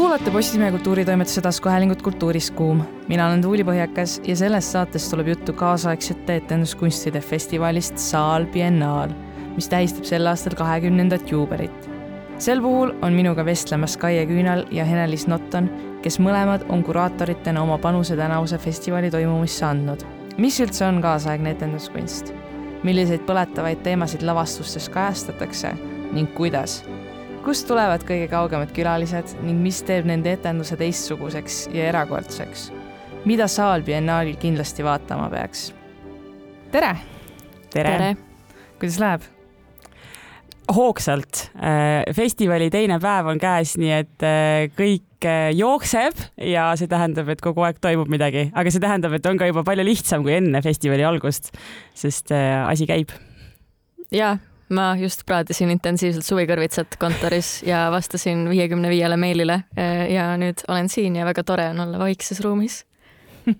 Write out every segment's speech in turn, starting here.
kuulate Postimehe kultuuritoimetuse taskuhäälingut Kultuuris kuum. mina olen Tuuli Põhjakas ja selles saates tuleb juttu kaasaegsete etenduskunstide festivalist Saal Biennaal, mis tähistab sel aastal kahekümnendat juubelit. sel puhul on minuga vestlemas Kaie Küünal ja Hene-Liis Notton, kes mõlemad on kuraatoritena oma panuse tänavuse festivali toimumisse andnud. mis üldse on kaasaegne etenduskunst? milliseid põletavaid teemasid lavastustes kajastatakse ning kuidas kust tulevad kõige kaugemad külalised ning mis teeb nende etenduse teistsuguseks ja erakordseks? mida saal biennaalil kindlasti vaatama peaks? tere! tere, tere.! kuidas läheb? hoogsalt. Äh, festivali teine päev on käes, nii et äh, kõik äh, jookseb ja see tähendab, et kogu aeg toimub midagi, aga see tähendab, et on ka juba palju lihtsam kui enne festivali algust, sest asi käib. ja ma just praadisin intensiivselt suvikõrvitsat kontoris ja vastasin viiekümne viiele meilile ja nüüd olen siin ja väga tore on olla vaikses ruumis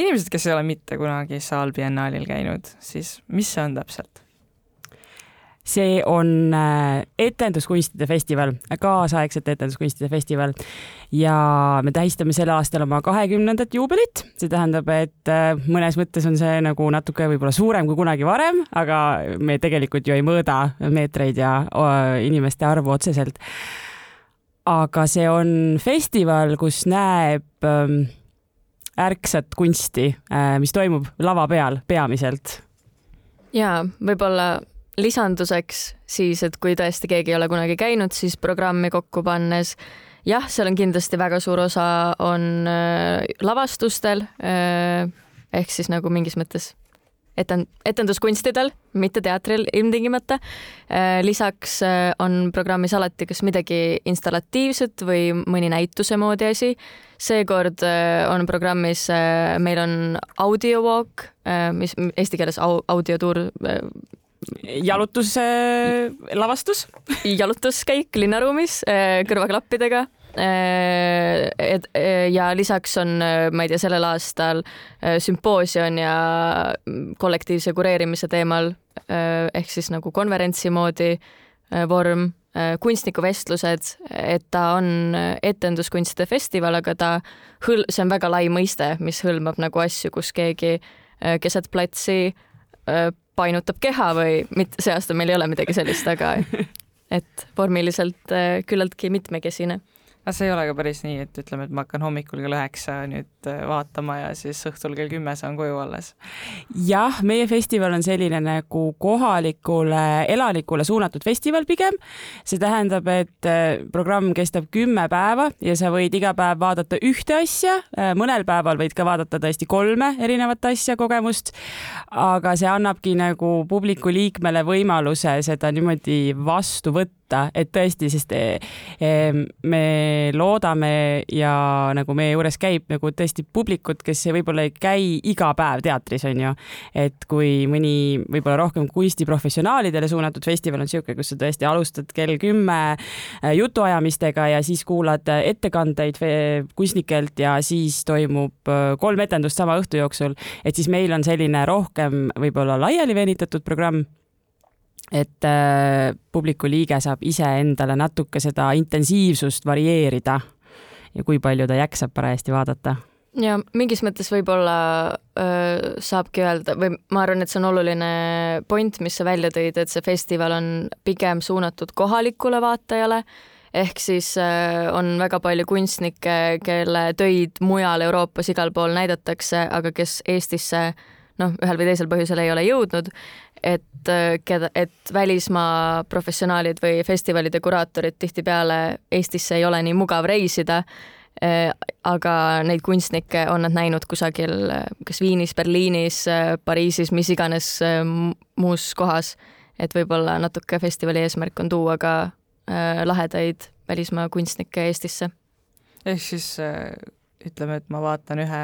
inimesed, kes ei ole mitte kunagi Saal biennaalil käinud, siis mis see on täpselt? See on äh, etenduskunstide festival, kaasaegsete etenduskunstide festival. Ja me tähistame sel aastal oma kahekümnendat juubelit, see tähendab, et äh, mõnes mõttes on see nagu natuke võib-olla suurem kui kunagi varem, aga me tegelikult ju ei mõõda meetreid ja inimeste arvu otseselt. aga see on festival, kus näeb ähm, ärksat kunsti, äh, mis toimub lava peal peamiselt. Ja võib-olla lisanduseks siis, et kui tõesti keegi ei ole kunagi käinud, siis programmi kokku pannes jah, seal on kindlasti väga suur osa on äh, lavastustel äh, ehk siis nagu mingis mõttes eten-, etenduskunstidel, mitte teatril ilmtingimata äh,. lisaks äh, on programmis alati kas midagi installatiivset või mõni näituse moodi asi. seekord äh, on programmis äh,, meil on audio walk äh,, mis eesti keeles au, audiotuur äh, jalutuslavastus jalutuskäik linnaruumis äh, kõrvaklappidega. Äh, et äh, ja lisaks on, ma ei tea, sellel aastal sümpoosium ja kollektiivse kureerimise teemal ehk siis nagu konverentsi moodi vorm, kunstnikuvestlused, et ta on etenduskunstide festival, aga ta hõl-, see on väga lai mõiste, mis hõlmab nagu asju, kus keegi keset platsi painutab keha või mitte, see aasta meil ei ole midagi sellist, aga et vormiliselt äh, küllaltki mitmekesine aga see ei ole ka päris nii, et ütleme, et ma hakkan hommikul kell üheksa nüüd äh, vaatama ja siis õhtul kell kümme saan koju alles. jah, meie festival on selline nagu kohalikule elanikule suunatud festival pigem. see tähendab, et äh, programm kestab kümme päeva ja sa võid iga päev vaadata ühte asja, äh, mõnel päeval võid ka vaadata tõesti kolme erinevat asja, kogemust. aga see annabki nagu publiku liikmele võimaluse seda niimoodi vastu võtta võtta, et tõesti, sest eh, eh, me loodame ja nagu meie juures käib nagu tõesti publikut, kes võib-olla ei käi iga päev teatris, on ju. et kui mõni võib-olla rohkem kunstiprofessionaalidele suunatud festival on niisugune, kus sa tõesti alustad kell kümme eh, jutuajamistega ja siis kuulad ettekandeid kunstnikelt ja siis toimub kolm etendust sama õhtu jooksul, et siis meil on selline rohkem võib-olla laiali venitatud programm et äh, publiku liige saab iseendale natuke seda intensiivsust varieerida ja kui palju ta jaksab parajasti vaadata. Ja mingis mõttes võib-olla äh, saabki öelda või ma arvan, et see on oluline point, mis sa välja tõid, et see festival on pigem suunatud kohalikule vaatajale ehk siis äh, on väga palju kunstnikke, kelle töid mujal Euroopas igal pool näidatakse, aga kes Eestisse noh, ühel või teisel põhjusel ei ole jõudnud et äh, keda, et välismaa professionaalid või festivalide kuraatorid tihtipeale Eestisse ei ole nii mugav reisida, äh, aga neid kunstnikke on nad näinud kusagil äh, kas Viinis, Berliinis, Pariisis, mis iganes muus kohas. et võib-olla natuke festivali eesmärk on tuua ka lahedaid välismaa kunstnikke Eestisse. ehk siis ütleme, et ma vaatan ühe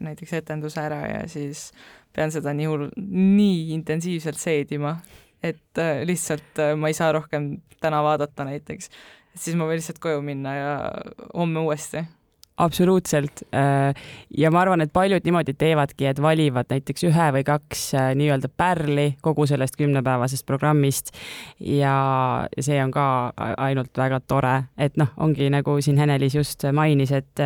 näiteks etenduse ära ja siis pean seda nii hull, nii intensiivselt seedima, et äh, lihtsalt äh, ma ei saa rohkem täna vaadata näiteks. siis ma võin lihtsalt koju minna ja homme uuesti. absoluutselt. Äh, ja ma arvan, et paljud niimoodi teevadki, et valivad näiteks ühe või kaks nii-öelda pärli kogu sellest kümnepäevasest programmist. ja see on ka ainult väga tore, et noh, ongi nagu siin Hene-Liis just mainis, et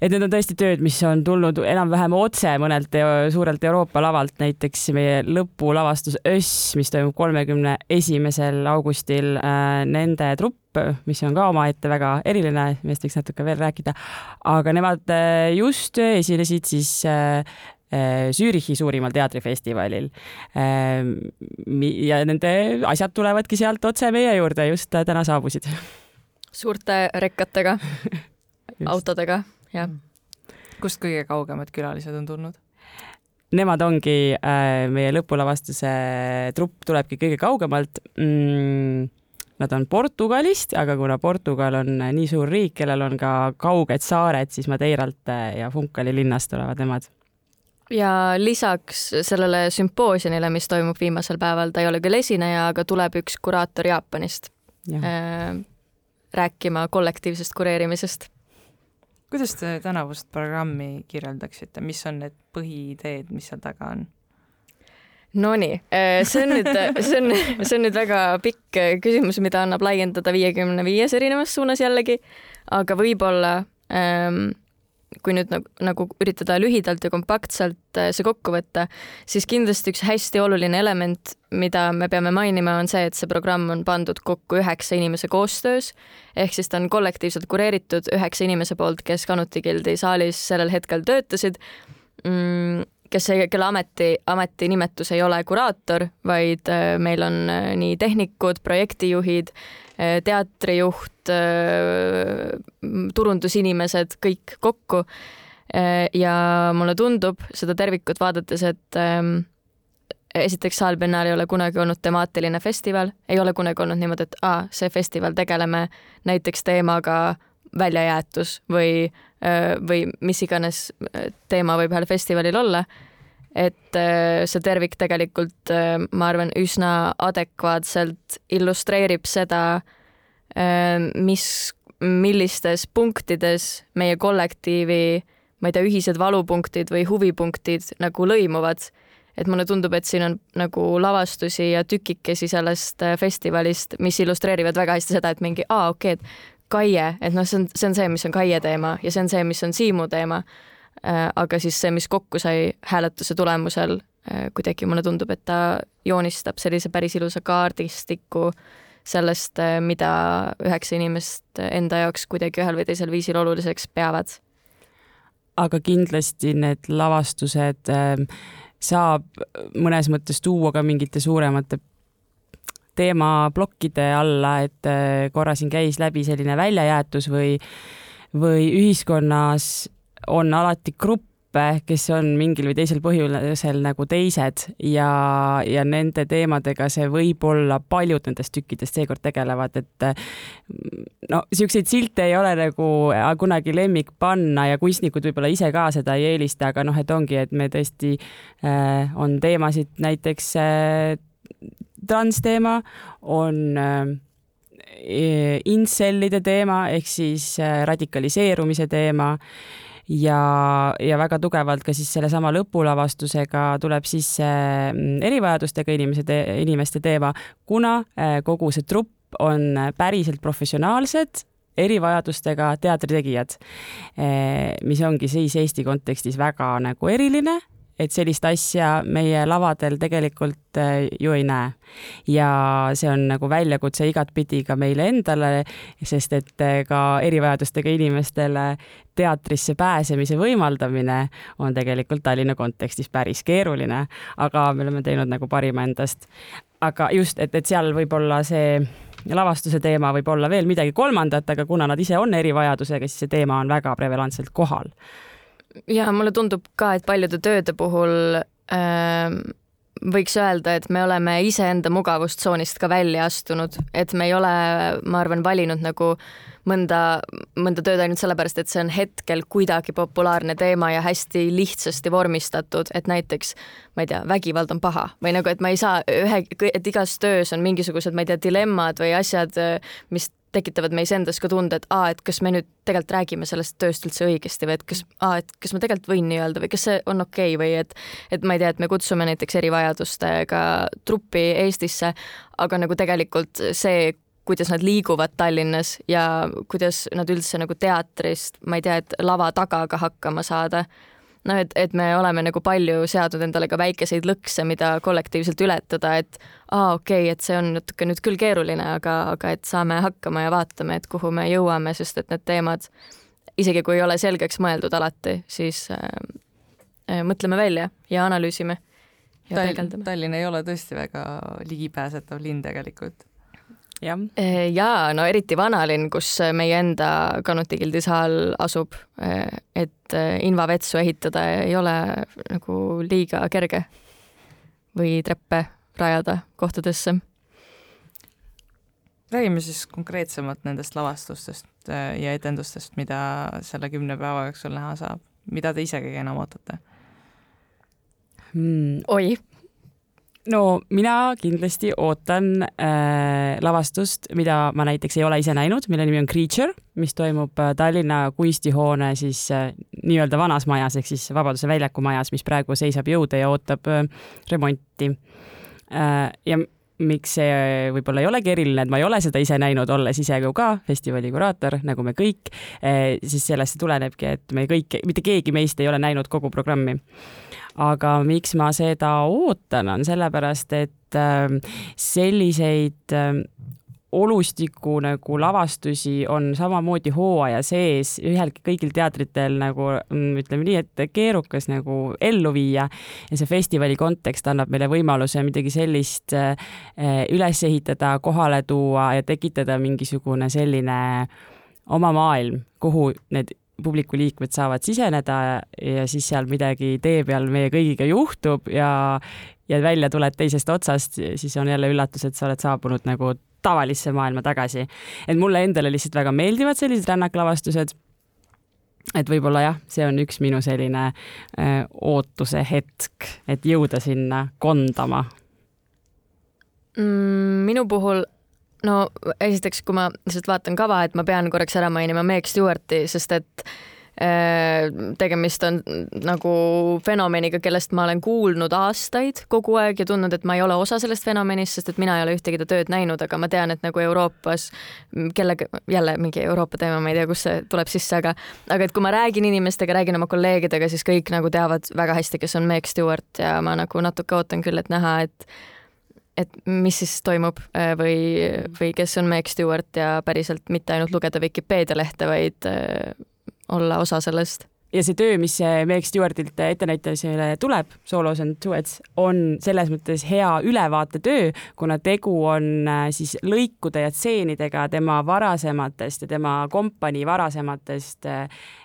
et need on tõesti tööd, mis on tulnud enam-vähem otse mõnelt suurelt Euroopa lavalt, näiteks meie lõpulavastus Öss, mis toimub kolmekümne esimesel augustil. Äh, nende trupp mis on ka omaette väga eriline, millest võiks natuke veel rääkida. aga nemad äh, just esinesid siis äh, Zürichi suurimal teatrifestivalil. Ähm, ja nende asjad tulevadki sealt otse meie juurde, just täna saabusid. suurte rekkatega autodega, jah. kust kõige kaugemad külalised on tulnud? Nemad ongi äh, meie lõpulavastuse trupp tulebki kõige kaugemalt mm, Nad on Portugalist, aga kuna Portugal on nii suur riik, kellel on ka kauged saared, siis Madeiralt ja Funkali linnast tulevad nemad. ja lisaks sellele sümpoosiumile, mis toimub viimasel päeval, ta ei ole küll esineja, aga tuleb üks kuraator Jaapanist äh, rääkima kollektiivsest kureerimisest. Kuidas te tänavust programmi kirjeldaksite, mis on need põhiideed, mis seal taga on? Nonii, äh, see on nüüd, see on, see on nüüd väga pikk äh, küsimus, mida annab laiendada viiekümne viies erinevas suunas jällegi, aga võib-olla ähm, kui nüüd nagu, nagu üritada lühidalt ja kompaktselt äh, see kokku võtta, siis kindlasti üks hästi oluline element, mida me peame mainima, on see, et see programm on pandud kokku üheksa inimese koostöös, ehk siis ta on kollektiivselt kureeritud üheksa inimese poolt, kes Kanuti Gildi saalis sellel hetkel töötasid mm, kes, kelle ameti, ametinimetus ei ole kuraator, vaid äh, meil on äh, nii tehnikud, projektijuhid, teatrijuht, turundusinimesed, kõik kokku. ja mulle tundub seda tervikut vaadates, et ähm, esiteks Saal Biennaal ei ole kunagi olnud temaatiline festival, ei ole kunagi olnud niimoodi, et aa, see festival tegeleme näiteks teemaga väljajäetus või, või mis iganes teema võib ühel festivalil olla. Et see tervik tegelikult, ma arvan, üsna adekvaatselt illustreerib seda, mis, millistes punktides meie kollektiivi, ma ei tea, ühised valupunktid või huvipunktid nagu lõimuvad et mulle tundub, et siin on nagu lavastusi ja tükikesi sellest festivalist, mis illustreerivad väga hästi seda, et mingi, aa, okei okay,, et Kaie, et noh, see on, see on see, mis on Kaie teema ja see on see, mis on Siimu teema. Äh, aga siis see, mis kokku sai hääletuse tulemusel, äh, kuidagi mulle tundub, et ta joonistab sellise päris ilusa kaardistiku sellest, äh, mida üheksa inimest enda jaoks kuidagi ühel või teisel viisil oluliseks peavad. aga kindlasti need lavastused saab mõnes mõttes tuua ka mingite suuremate teemaplokkide alla, et korra siin käis läbi selline väljajäetus või, või ühiskonnas on alati gruppe, kes on mingil või teisel põhjusel nagu teised ja, ja nende teemadega see võib-olla paljud nendest tükkidest seekord tegelevad, et no niisuguseid silte ei ole nagu kunagi lemmik panna ja kunstnikud võib-olla ise ka seda ei eelista, aga noh, et ongi, et me tõesti äh, on teemasid näiteks äh, transteema, on äh, incellide teema ehk siis äh, radikaliseerumise teema ja, ja väga tugevalt ka siis sellesama lõpulavastusega tuleb sisse mm, erivajadustega inimese te,, inimeste teema, kuna äh, kogu see trupp on päriselt professionaalsed erivajadustega teatritegijad, mis ongi siis Eesti kontekstis väga nagu eriline et sellist asja meie lavadel tegelikult äh, ju ei näe. ja see on nagu väljakutse igatpidi ka meile endale, sest et äh, ka erivajadustega inimestele teatrisse pääsemise võimaldamine on tegelikult Tallinna kontekstis päris keeruline, aga me oleme teinud nagu parima endast. aga just, et, et seal võib-olla see lavastuse teema võib olla veel midagi kolmandat, aga kuna nad ise on erivajadusega, siis see teema on väga prevalentselt kohal ja mulle tundub ka, et paljude tööde puhul äh, võiks öelda, et me oleme iseenda mugavustsoonist ka välja astunud, et me ei ole, ma arvan, valinud nagu mõnda, mõnda tööd ainult sellepärast, et see on hetkel kuidagi populaarne teema ja hästi lihtsasti vormistatud, et näiteks ma ei tea, vägivald on paha. Või nagu, et ma ei saa ühe, et igas töös on mingisugused, ma ei tea, dilemmad või asjad, mis tekitavad meis endas ka tunde, et aa, et kas me nüüd tegelikult räägime sellest tööst üldse õigesti või et kas, aa, et kas ma tegelikult võin nii öelda või kas see on okei okay või et, et ma ei tea, et me kutsume näiteks erivajadustega truppi Eestisse, aga nagu tegelikult see, kuidas nad liiguvad Tallinnas ja kuidas nad üldse nagu teatrist, ma ei tea, et lava taga ka hakkama saada noh, et, et me oleme nagu palju seadnud endale ka väikeseid lõkse, mida kollektiivselt ületada, et aa, okei okay,, et see on natuke nüüd küll keeruline, aga, aga et saame hakkama ja vaatame, et kuhu me jõuame, sest et need teemad, isegi kui ei ole selgeks mõeldud alati, siis äh, äh, mõtleme välja ja analüüsime ja Tall peegeldame. Tallinn ei ole tõesti väga ligipääsetav linn tegelikult jah. Eh, jaa, no eriti vanalinn, kus meie enda Kanuti gildi saal asub, eh, et eh, invavetsu ehitada ei ole nagu liiga kerge või treppe rajada kohtadesse. räägime siis konkreetsemalt nendest lavastustest ja etendustest, mida selle kümne päeva jooksul näha saab. mida te ise kõige enam ootate hmm.? oi no mina kindlasti ootan äh, lavastust, mida ma näiteks ei ole ise näinud, mille nimi on Creature, mis toimub äh, Tallinna kunstihoone siis äh, nii-öelda vanas majas ehk siis Vabaduse väljaku majas, mis praegu seisab jõude ja ootab äh, remonti äh,. ja miks see võib-olla ei olegi eriline, et ma ei ole seda ise näinud, olles ise ju ka festivali kuraator, nagu me kõik eh,, siis sellest tulenebki, et me kõik, mitte keegi meist ei ole näinud kogu programmi aga miks ma seda ootan, on sellepärast, et ähm, selliseid ähm, olustiku nagu lavastusi on samamoodi hooaja sees ühelgi, kõigil teatritel nagu mm, ütleme nii, et keerukas nagu ellu viia. Ja see festivali kontekst annab meile võimaluse midagi sellist äh, üles ehitada, kohale tuua ja tekitada mingisugune selline oma maailm, kuhu need publiku liikmed saavad siseneda ja siis seal midagi tee peal meie kõigiga juhtub ja, ja välja tuled teisest otsast, siis on jälle üllatus, et sa oled saabunud nagu tavalisse maailma tagasi. et mulle endale lihtsalt väga meeldivad sellised rännaklavastuses et võib-olla jah, see on üks minu selline öö, äh, ootuse hetk, et jõuda sinna kondama mm,. minu puhul no esiteks, kui ma lihtsalt vaatan kava, et ma pean korraks ära mainima Meg Stewarti, sest et äh, tegemist on nagu fenomeniga, kellest ma olen kuulnud aastaid kogu aeg ja tundnud, et ma ei ole osa sellest fenomenist, sest et mina ei ole ühtegi ta tööd näinud, aga ma tean, et nagu Euroopas kellega, jälle mingi Euroopa teema, ma ei tea, kust see tuleb sisse, aga aga et kui ma räägin inimestega, räägin oma kolleegidega, siis kõik nagu teavad väga hästi, kes on Meg Stewart ja ma nagu natuke ootan küll, et näha, et et mis siis toimub äh, või, või kes on Meg Stewart ja päriselt mitte ainult lugeda Vikipeedia lehte, vaid äh, olla osa sellest ja see töö, mis Meg Stewartilt ettenäitajale tuleb, Solos and Duets, on selles mõttes hea ülevaatetöö, kuna tegu on äh, siis lõikude ja tseenidega tema varasematest ja tema kompanii varasematest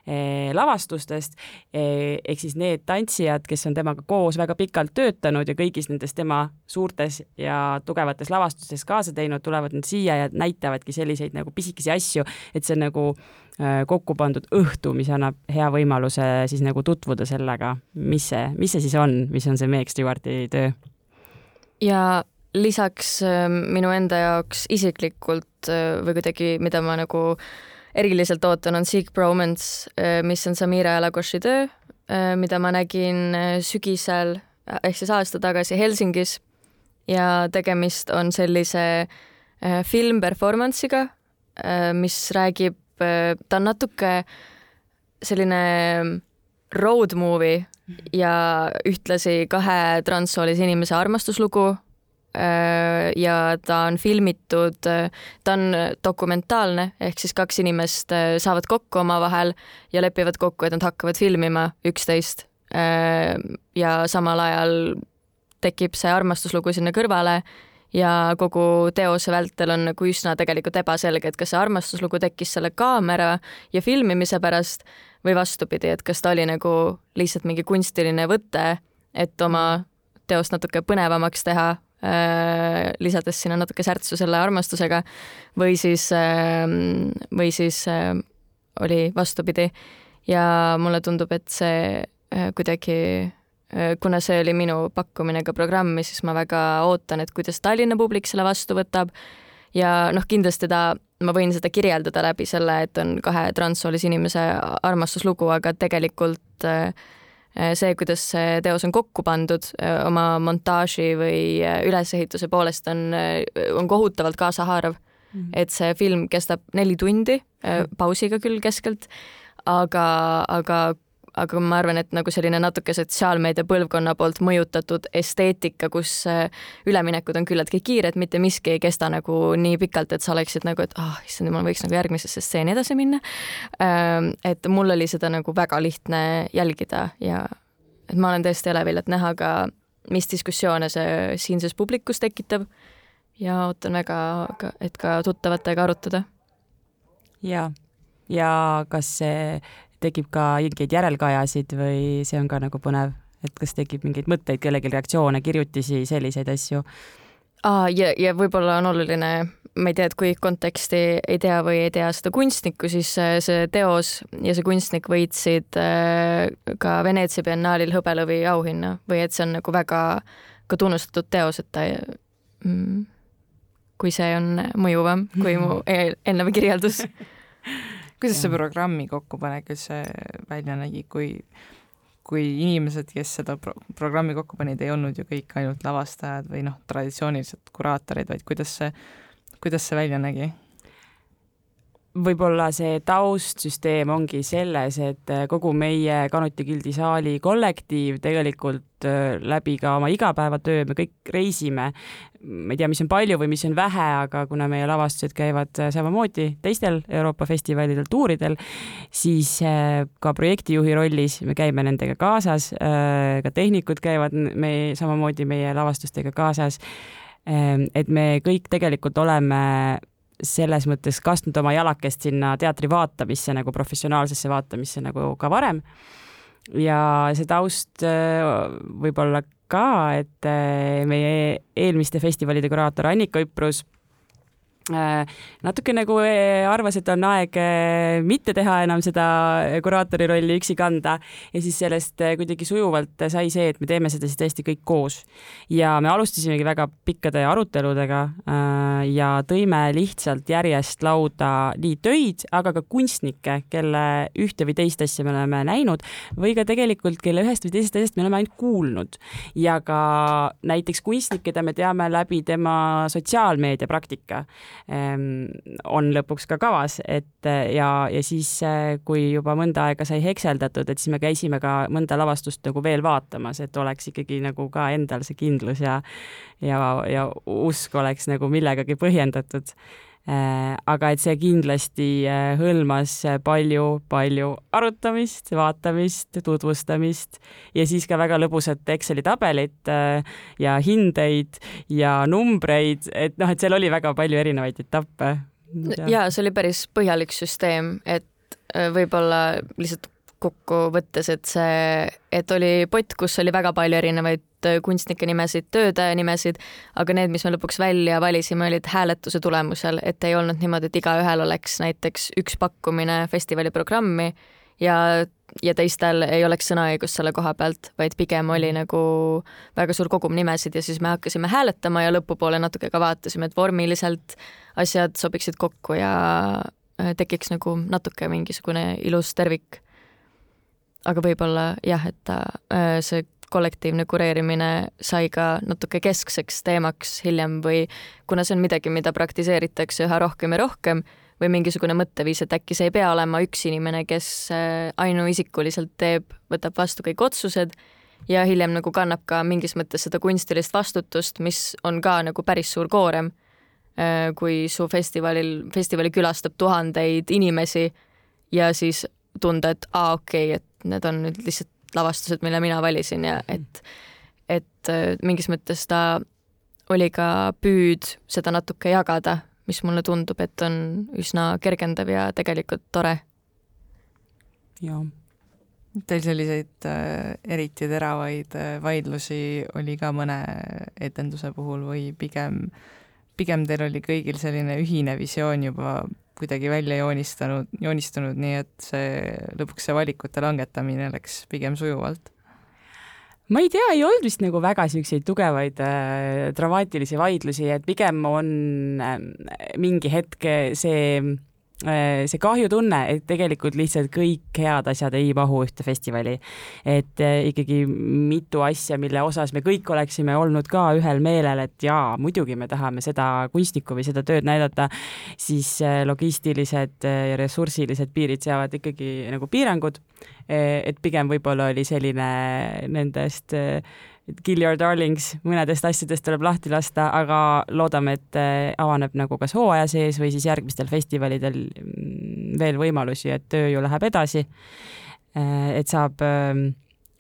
Eh, lavastustest. Eh, ehk siis need tantsijad, kes on temaga koos väga pikalt töötanud ja kõigis nendes tema suurtes ja tugevates lavastustes kaasa teinud, tulevad nüüd siia ja näitavadki selliseid nagu pisikesi asju, et see on nagu eh, kokku pandud õhtu, mis annab hea võimaluse siis nagu tutvuda sellega, mis see, mis see siis on, mis on see Meg Stewarti töö. ja lisaks minu enda jaoks isiklikult või kuidagi, mida ma nagu äh, eriliselt ootan, on Seek Bromance, äh, mis on Samira Alagoshi töö, äh, mida ma nägin äh, sügisel ehk siis aasta tagasi Helsingis ja tegemist on sellise film-performance'iga, mis räägib, ta on natuke selline road movie ja ühtlasi kahe transsoolise inimese armastuslugu Äh, ja ta on filmitud, ta on dokumentaalne, ehk siis kaks inimest äh, saavad kokku omavahel ja lepivad kokku, et nad hakkavad filmima üksteist. Äh, ja samal ajal tekib see armastuslugu sinna kõrvale ja kogu teose vältel on nagu üsna tegelikult ebaselge, et kas see armastuslugu tekkis selle kaamera ja filmimise pärast või vastupidi, et kas ta oli nagu lihtsalt mingi kunstiline võte, et oma teost natuke põnevamaks teha Äh, lisades sinna natuke särtsu selle armastusega või siis, ähm, või siis äh, oli vastupidi. ja mulle tundub, et see äh, kuidagi, kuna see oli minu pakkumine ka programmi, siis ma väga ootan, et kuidas Tallinna publik selle vastu võtab ja noh, kindlasti ta, ma võin seda kirjeldada läbi selle, et on kahe transsoolise inimese armastuslugu, aga tegelikult äh, see, kuidas see teos on kokku pandud oma montaaži või ülesehituse poolest on, on kohutavalt kaasahaarav mm. -hmm. et see film kestab neli tundi, pausiga küll keskelt, aga, aga aga ma arvan, et nagu selline natuke sotsiaalmeedia põlvkonna poolt mõjutatud esteetika, kus äh, üleminekud on küllaltki kiired, mitte miski ei kesta nagu nii pikalt, et sa oleksid nagu, et ah oh,, issand jumal, võiks nagu järgmisesse stseeni edasi minna. Ähm, et mul oli seda nagu väga lihtne jälgida ja et ma olen tõesti elevil, et näha ka, mis diskussioone see siinses publikus tekitab ja ootan väga, et ka tuttavatega arutada. ja, ja kas see tekib ka mingeid järelkajasid või see on ka nagu põnev, et kas tekib mingeid mõtteid, kellelgi reaktsioone, kirjutisi, selliseid asju? Aa, ja, ja võib-olla on oluline, ma ei tea, et kui konteksti ei tea või ei tea seda kunstnikku, siis see teos ja see kunstnik võitsid äh, ka Veneetsia biennaalil hõbelõvi auhinna või et see on nagu väga ka tunnustatud teos, et ta mm, kui see on mõjuvam kui mu eelnev kirjeldus kuidas see programmi kokkupanek üldse välja nägi, kui, kui inimesed, kes seda pro programmi kokku panid, ei olnud ju kõik ainult lavastajad või noh, traditsioonilised kuraatorid, vaid kuidas see, kuidas see välja nägi? Võib-olla see taustsüsteem ongi selles, et kogu meie Kanuti Gildi saali kollektiiv tegelikult äh, läbi ka oma igapäevatöö, me kõik reisime ma ei tea, mis on palju või mis on vähe, aga kuna meie lavastused käivad äh, samamoodi teistel Euroopa festivalidel, tuuridel, siis äh, ka projektijuhi rollis me käime nendega kaasas, äh, ka tehnikud käivad me samamoodi meie lavastustega kaasas. Et me kõik tegelikult oleme selles mõttes kastnud oma jalakest sinna teatri vaatamisse nagu professionaalsesse vaatamisse nagu ka varem. ja see taust võib-olla ka, et äh, meie eelmiste festivalide kuraator Annika Üprus Äh, natuke nagu äh, arvas, et on aeg äh, mitte teha enam seda kuraatori rolli üksi kanda ja siis sellest kuidagi sujuvalt sai see, et me teeme seda siis tõesti kõik koos. ja me alustasimegi väga pikkade aruteludega ja tõime lihtsalt järjest lauda nii töid, aga ka kunstnikke, kelle ühte või teist asja me oleme näinud või ka tegelikult, kelle ühest või teisest asjast me oleme ainult kuulnud. ja ka näiteks kunstnik, keda me teame läbi tema sotsiaalmeedia praktika on lõpuks ka kavas, et eh, ja, ja siis, eh, kui juba mõnda aega sai hekseldatud, et siis me käisime ka mõnda lavastust nagu veel vaatamas, et oleks ikkagi nagu ka endal see kindlus ja ja, ja usk oleks nagu millegagi põhjendatud aga et see kindlasti äh, hõlmas palju-palju arutamist, vaatamist, tutvustamist ja siis ka väga lõbusat Exceli tabelit äh, ja hindeid ja numbreid, et noh, et seal oli väga palju erinevaid etappe. ja see oli päris põhjalik süsteem, et võib-olla lihtsalt kokkuvõttes, et see, et oli pott, kus oli väga palju erinevaid kunstnike nimesid, tööde nimesid, aga need, mis me lõpuks välja valisime, olid hääletuse tulemusel, et ei olnud niimoodi, et igaühel oleks näiteks üks pakkumine festivali programmi ja, ja teistel ei oleks sõnaõigust selle koha pealt, vaid pigem oli nagu väga suur kogum nimesid ja siis me hakkasime hääletama ja lõpupoole natuke ka vaatasime, et vormiliselt asjad sobiksid kokku ja äh, tekiks nagu natuke mingisugune ilus tervik. Aga võib-olla jah, et ta, äh, see kollektiivne kureerimine sai ka natuke keskseks teemaks hiljem või kuna see on midagi, mida praktiseeritakse üha rohkem ja rohkem või mingisugune mõtteviis, et äkki see ei pea olema üks inimene, kes äh, ainuisikuliselt teeb, võtab vastu kõik otsused ja hiljem nagu kannab ka mingis mõttes seda kunstilist vastutust, mis on ka nagu päris suur koorem. Äh, kui su festivalil, festivali külastab tuhandeid inimesi ja siis tunda, et aa, okei okay,, et need on nüüd lihtsalt lavastused, mille mina valisin ja mhm. et, et äh, mingis mõttes ta oli ka püüd seda natuke jagada, mis mulle tundub, et on üsna kergendav ja tegelikult tore. jah. Teil selliseid äh, eriti teravaid äh, vaidlusi oli ka mõne etenduse puhul või pigem, pigem teil oli kõigil selline ühine visioon juba kuidagi välja joonistanud, joonistunud, nii et see lõpuks see valikute langetamine läks pigem sujuvalt? ma ei tea, ei olnud vist nagu väga siukseid tugevaid äh, dramaatilisi vaidlusi, et pigem on äh, mingi hetk see see kahjutunne, et tegelikult lihtsalt kõik head asjad ei mahu ühte festivali. et äh, ikkagi mitu asja, mille osas me kõik oleksime olnud ka ühel meelel, et jaa, muidugi me tahame seda kunstnikku või seda tööd näidata, siis äh, logistilised ja ressursilised piirid seavad ikkagi nagu piirangud et pigem võib-olla oli selline nendest eh, Kill Your Darlings, mõnedest asjadest tuleb lahti lasta, aga loodame, et eh, avaneb nagu kas hooaja sees või siis järgmistel festivalidel mm, veel võimalusi, et töö ju läheb edasi. et saab,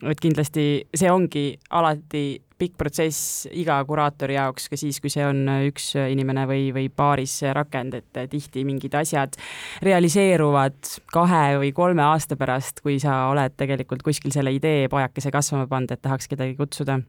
et kindlasti see ongi alati pikk protsess iga kuraatori jaoks, ka siis, kui see on üks inimene või, või paaris rakend, et tihti mingid asjad realiseeruvad kahe või kolme aasta pärast, kui sa oled tegelikult kuskil selle idee pajakese kasvama pannud, et tahaks kedagi kutsuda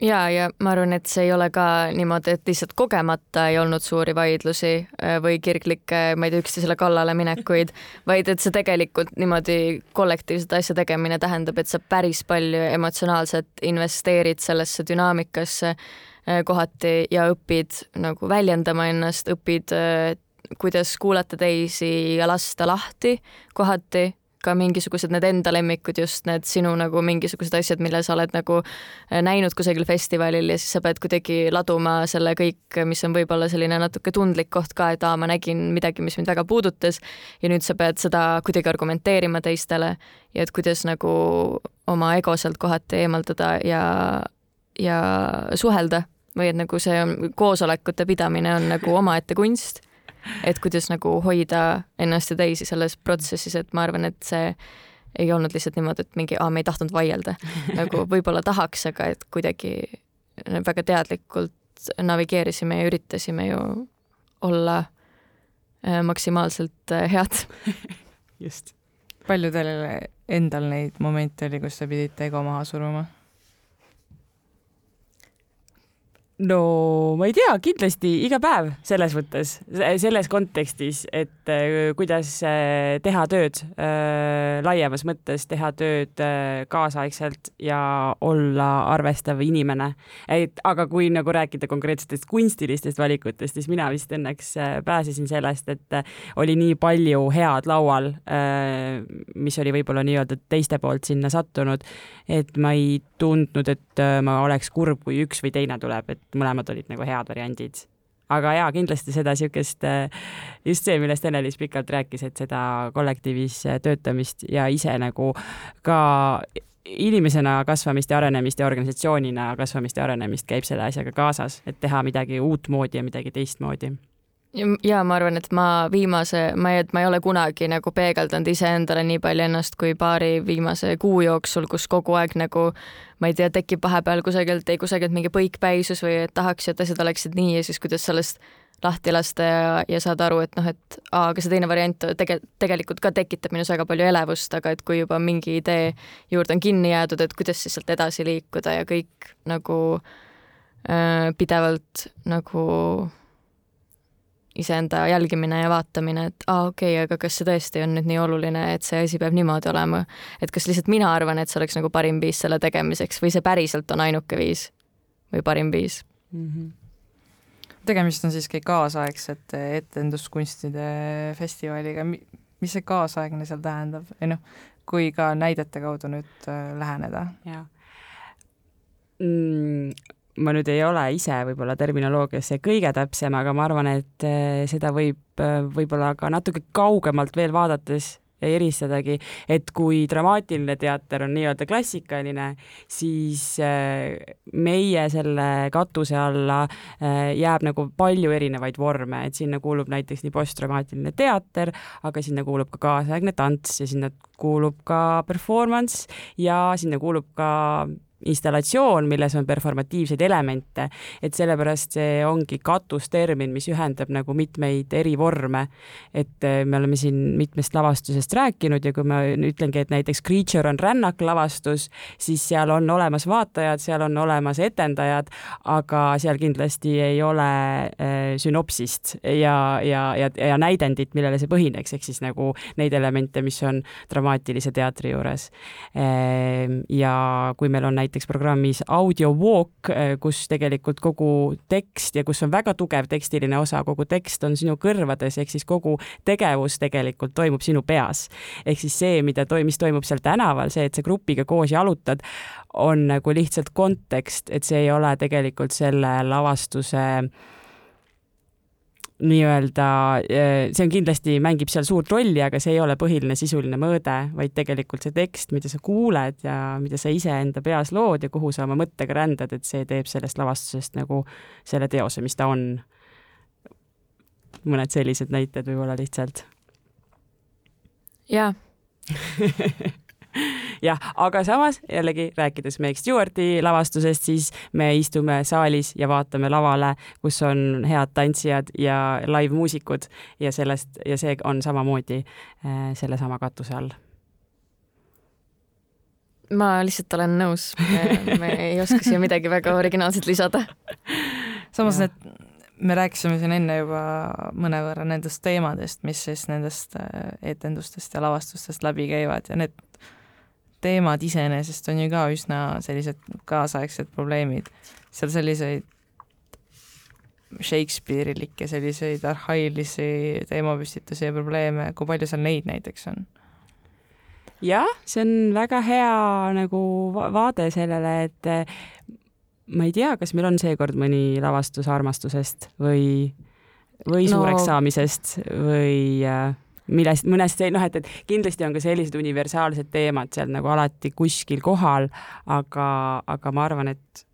ja, ja ma arvan, et see ei ole ka niimoodi, et lihtsalt kogemata ei olnud suuri vaidlusi äh, või kirglikke, ma ei tea, üksteisele kallale minekuid, vaid et see tegelikult niimoodi kollektiivset asja tegemine tähendab, et sa päris palju emotsionaalselt investeerid sellesse dünaamikasse äh, kohati ja õpid nagu väljendama ennast, õpid äh, kuidas kuulata teisi ja lasta lahti kohati ka mingisugused need enda lemmikud, just need sinu nagu mingisugused asjad, mille sa oled nagu äh, näinud kusagil festivalil ja siis sa pead kuidagi laduma selle kõik, mis on võib-olla selline natuke tundlik koht ka, et aa, ma nägin midagi, mis mind väga puudutas ja nüüd sa pead seda kuidagi argumenteerima teistele ja et kuidas nagu oma ego sealt kohati eemaldada ja, ja suhelda või et nagu see koosolekute pidamine on nagu omaette kunst et kuidas nagu hoida ennast ja teisi selles protsessis, et ma arvan, et see ei olnud lihtsalt niimoodi, et mingi, aa, me ei tahtnud vaielda. nagu võib-olla tahaks, aga et kuidagi väga teadlikult navigeerisime ja üritasime ju olla äh, maksimaalselt äh, head. just. palju teil endal neid momente oli, kus te pidite ego maha suruma? No ma ei tea, kindlasti iga päev selles mõttes, selles kontekstis, et äh, kuidas äh, teha tööd äh, laiemas mõttes, teha tööd äh, kaasaegselt ja olla arvestav inimene. et aga kui nagu rääkida konkreetsetest kunstilistest valikutest, siis mina vist õnneks äh, pääsesin sellest, et äh, oli nii palju head laual, mis oli võib-olla nii-öelda teiste poolt sinna sattunud, et ma ei tundnud, et ma oleks kurb, kui üks või teine tuleb, et mõlemad olid nagu head variandid. aga jaa, kindlasti seda niisugust, äh, just see, millest Ene-Liis pikalt rääkis, et seda kollektiivis äh, töötamist ja ise nagu ka inimesena kasvamist ja arenemist ja organisatsioonina kasvamist ja arenemist käib selle asjaga kaasas, et teha midagi uutmoodi ja midagi teistmoodi ja ma arvan, et ma viimase, ma ei, ma ei ole kunagi nagu peegeldanud iseendale nii palju ennast kui paari viimase kuu jooksul, kus kogu aeg nagu ma ei tea, tekib vahepeal kusagilt, kusagilt mingi põikpäisus või et tahaks, et asjad oleksid nii ja siis kuidas sellest lahti lasta ja, ja saada aru, et noh, et aa, aga see teine variant tege-, tegelikult ka tekitab minus väga palju elevust, aga et kui juba mingi idee juurde on kinni jäädud, et kuidas siis sealt edasi liikuda ja kõik nagu äh, pidevalt nagu iseenda jälgimine ja vaatamine, et aa, okei okay,, aga kas see tõesti on nüüd nii oluline, et see asi peab niimoodi olema. et kas lihtsalt mina arvan, et see oleks nagu parim viis selle tegemiseks või see päriselt on ainuke viis või parim viis mm? -hmm tegemist on siiski kaasaegsete etenduskunstide festivaliga, mis see kaasaegne seal tähendab või noh, kui ka näidete kaudu nüüd äh, läheneda? jaa mm, ma nüüd ei ole ise võib-olla terminoloogiasse kõige täpsem, aga ma arvan, et eh, seda võib eh, võib-olla ka natuke kaugemalt veel vaadates eristadagi, et kui dramaatiline teater on nii-öelda klassikaline, siis eh, meie selle katuse alla jääb nagu palju erinevaid vorme, et sinna kuulub näiteks nii postdramaatiline teater, aga sinna kuulub ka kaasaegne tants ja sinna kuulub ka performance ja sinna kuulub ka installatsioon, milles on performatiivseid elemente, et sellepärast see ongi katustermin, mis ühendab nagu mitmeid eri vorme. et äh, me oleme siin mitmest lavastusest rääkinud ja kui ma ütlengi, et näiteks Creature on rännaklavastus, siis seal on olemas vaatajad, seal on olemas etendajad, aga seal kindlasti ei ole äh, sünopsist ja, ja, ja, ja näidendit, millele see põhineks, ehk siis nagu neid elemente, mis on dramaatilise teatri juures. Ehm, ja kui meil on näiteks programmis audio walk, eh, kus tegelikult kogu tekst ja kus on väga tugev tekstiline osa, kogu tekst on sinu kõrvades, ehk siis kogu tegevus tegelikult toimub sinu peas. ehk siis see, mida toi-, mis toimub seal tänaval, see, et sa grupiga koos jalutad, on nagu lihtsalt kontekst, et see ei ole tegelikult selle lavastuse äh, nii-öelda, eh, see on kindlasti, mängib seal suurt rolli, aga see ei ole põhiline sisuline mõõde, vaid tegelikult see tekst, mida sa kuuled ja mida sa ise enda peas lood ja kuhu sa oma mõttega rändad, et see teeb sellest lavastusest nagu selle teose, mis ta on. mõned sellised näited võib-olla lihtsalt. jaa jah, aga samas jällegi rääkides Meg Stewarti lavastusest, siis me istume saalis ja vaatame lavale, kus on head tantsijad ja live-muusikud ja sellest ja see on samamoodi äh, sellesama katuse all. Ma lihtsalt olen nõus, me ei oska siia midagi väga originaalset lisada. samas need, me rääkisime siin enne juba mõnevõrra nendest teemadest, mis siis nendest äh, etendustest ja lavastustest läbi käivad ja need teemad iseenesest on ju ka üsna sellised kaasaegsed probleemid. seal selliseid Shakespeare'ilikke selliseid arhailisi teemapüstitusi ja probleeme, kui palju seal neid näiteks on? jah, see on väga hea nagu vaade sellele, et eh, ma ei tea, kas meil on seekord mõni lavastus armastusest või, või no. suureks saamisest või äh, millest, mõnest, noh, et, et kindlasti on ka sellised universaalsed teemad seal nagu alati kuskil kohal, aga, aga ma arvan, et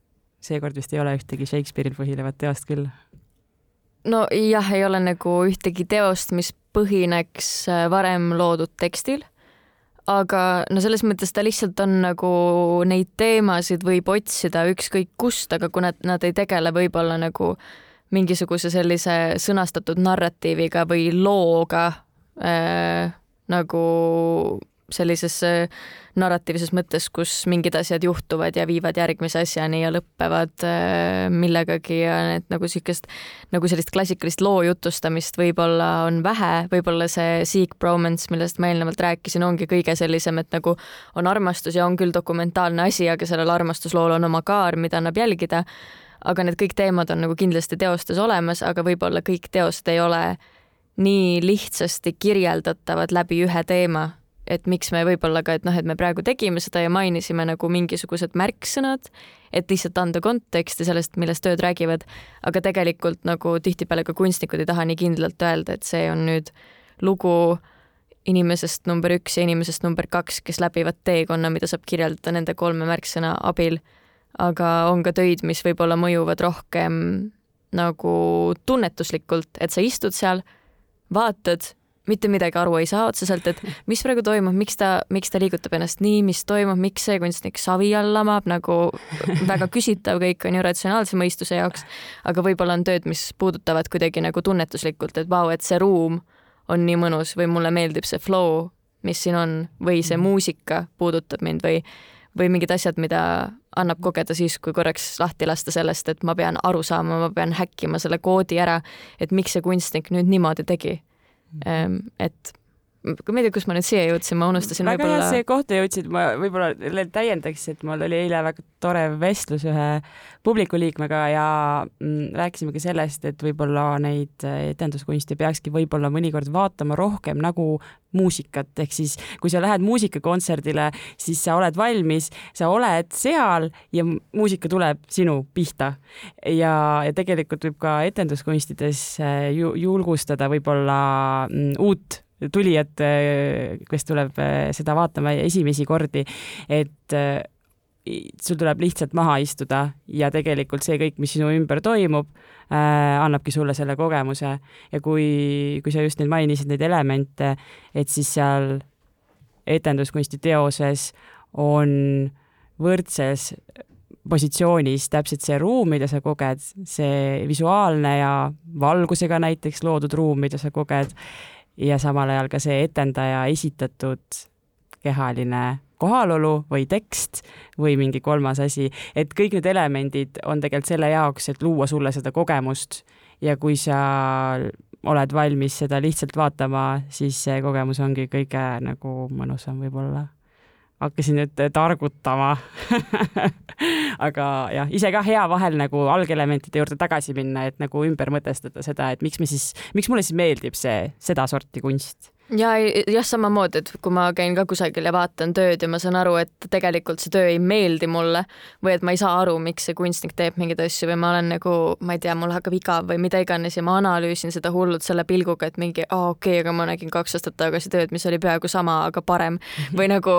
seekord vist ei ole ühtegi Shakespeare'il põhinevat teost küll. no jah, ei ole nagu ühtegi teost, mis põhineks äh, varem loodud tekstil, aga no selles mõttes ta lihtsalt on nagu neid teemasid võib otsida ükskõik kust, aga kui nad, nad ei tegele võib-olla nagu mingisuguse sellise sõnastatud narratiiviga või looga äh, nagu sellises narratiivses mõttes, kus mingid asjad juhtuvad ja viivad järgmise asjani ja lõpevad äh, millegagi ja et nagu niisugust, nagu sellist klassikalist loo jutustamist võib-olla on vähe, võib-olla see Seek Bromance, millest ma eelnevalt rääkisin, ongi kõige sellisem, et nagu on armastus ja on küll dokumentaalne asi, aga sellel armastuslool on oma kaar, mida annab jälgida. aga need kõik teemad on nagu kindlasti teostes olemas, aga võib-olla kõik teosed ei ole nii lihtsasti kirjeldatavad läbi ühe teema, et miks me võib-olla ka, et noh, et me praegu tegime seda ja mainisime nagu mingisugused märksõnad, et lihtsalt anda konteksti sellest, millest tööd räägivad, aga tegelikult nagu tihtipeale ka kunstnikud ei taha nii kindlalt öelda, et see on nüüd lugu inimesest number üks ja inimesest number kaks, kes läbivad teekonna, mida saab kirjeldada nende kolme märksõna abil. aga on ka töid, mis võib-olla mõjuvad rohkem nagu tunnetuslikult, et sa istud seal vaatad, mitte midagi aru ei saa otseselt, et mis praegu toimub, miks ta, miks ta liigutab ennast nii, mis toimub, miks see kunstnik savi all lamab, nagu väga küsitav kõik on ju ratsionaalse mõistuse jaoks, aga võib-olla on tööd, mis puudutavad kuidagi nagu tunnetuslikult, et vau, et see ruum on nii mõnus või mulle meeldib see flow, mis siin on, või see muusika puudutab mind või või mingid asjad, mida annab kogeda siis, kui korraks lahti lasta sellest, et ma pean aru saama, ma pean häkkima selle koodi ära, et miks see kunstnik nüüd niimoodi tegi. Ehm, et ma ei tea, kus ma nüüd siia jõudsin, ma unustasin väga võib-olla. hea see kohta jõudsid, ma võib-olla täiendaks, et mul oli eile väga tore vestlus ühe publiku liikmega ja mm, rääkisime ka sellest, et võib-olla neid etenduskunsti peakski võib-olla mõnikord vaatama rohkem nagu muusikat, ehk siis kui sa lähed muusikakontserdile, siis sa oled valmis, sa oled seal ja muusika tuleb sinu pihta. ja, ja tegelikult võib ka etenduskunstides ju julgustada võib-olla mm, uut tulijat, kes tuleb eh, seda vaatama esimesi kordi, et eh, sul tuleb lihtsalt maha istuda ja tegelikult see kõik, mis sinu ümber toimub äh,, annabki sulle selle kogemuse. Ja kui, kui sa just nüüd mainisid neid elemente, et siis seal etenduskunsti teoses on võrdses positsioonis täpselt see ruum, mida sa koged, see visuaalne ja valgusega näiteks loodud ruum, mida sa koged ja samal ajal ka see etendaja esitatud kehaline kohalolu või tekst või mingi kolmas asi, et kõik need elemendid on tegelikult selle jaoks, et luua sulle seda kogemust. Ja kui sa oled valmis seda lihtsalt vaatama, siis see kogemus ongi kõige nagu mõnusam võib-olla hakkasin nüüd targutama. Aga jah, ise ka hea vahel nagu algelementide juurde tagasi minna, et nagu ümber mõtestada seda, et miks me siis, miks mulle siis meeldib see sedasorti kunst. Ja jah, samamoodi, et kui ma käin ka kusagil ja vaatan tööd ja ma saan aru, et tegelikult see töö ei meeldi mulle või et ma ei saa aru, miks see kunstnik teeb mingeid asju või ma olen nagu, ma ei tea, mul hakkab igav või mida iganes ja ma analüüsin seda hullult selle pilguga, et mingi, aa okei okay,, aga ma nägin kaks aastat tagasi tööd, mis oli peaaegu sama, aga parem. Või nagu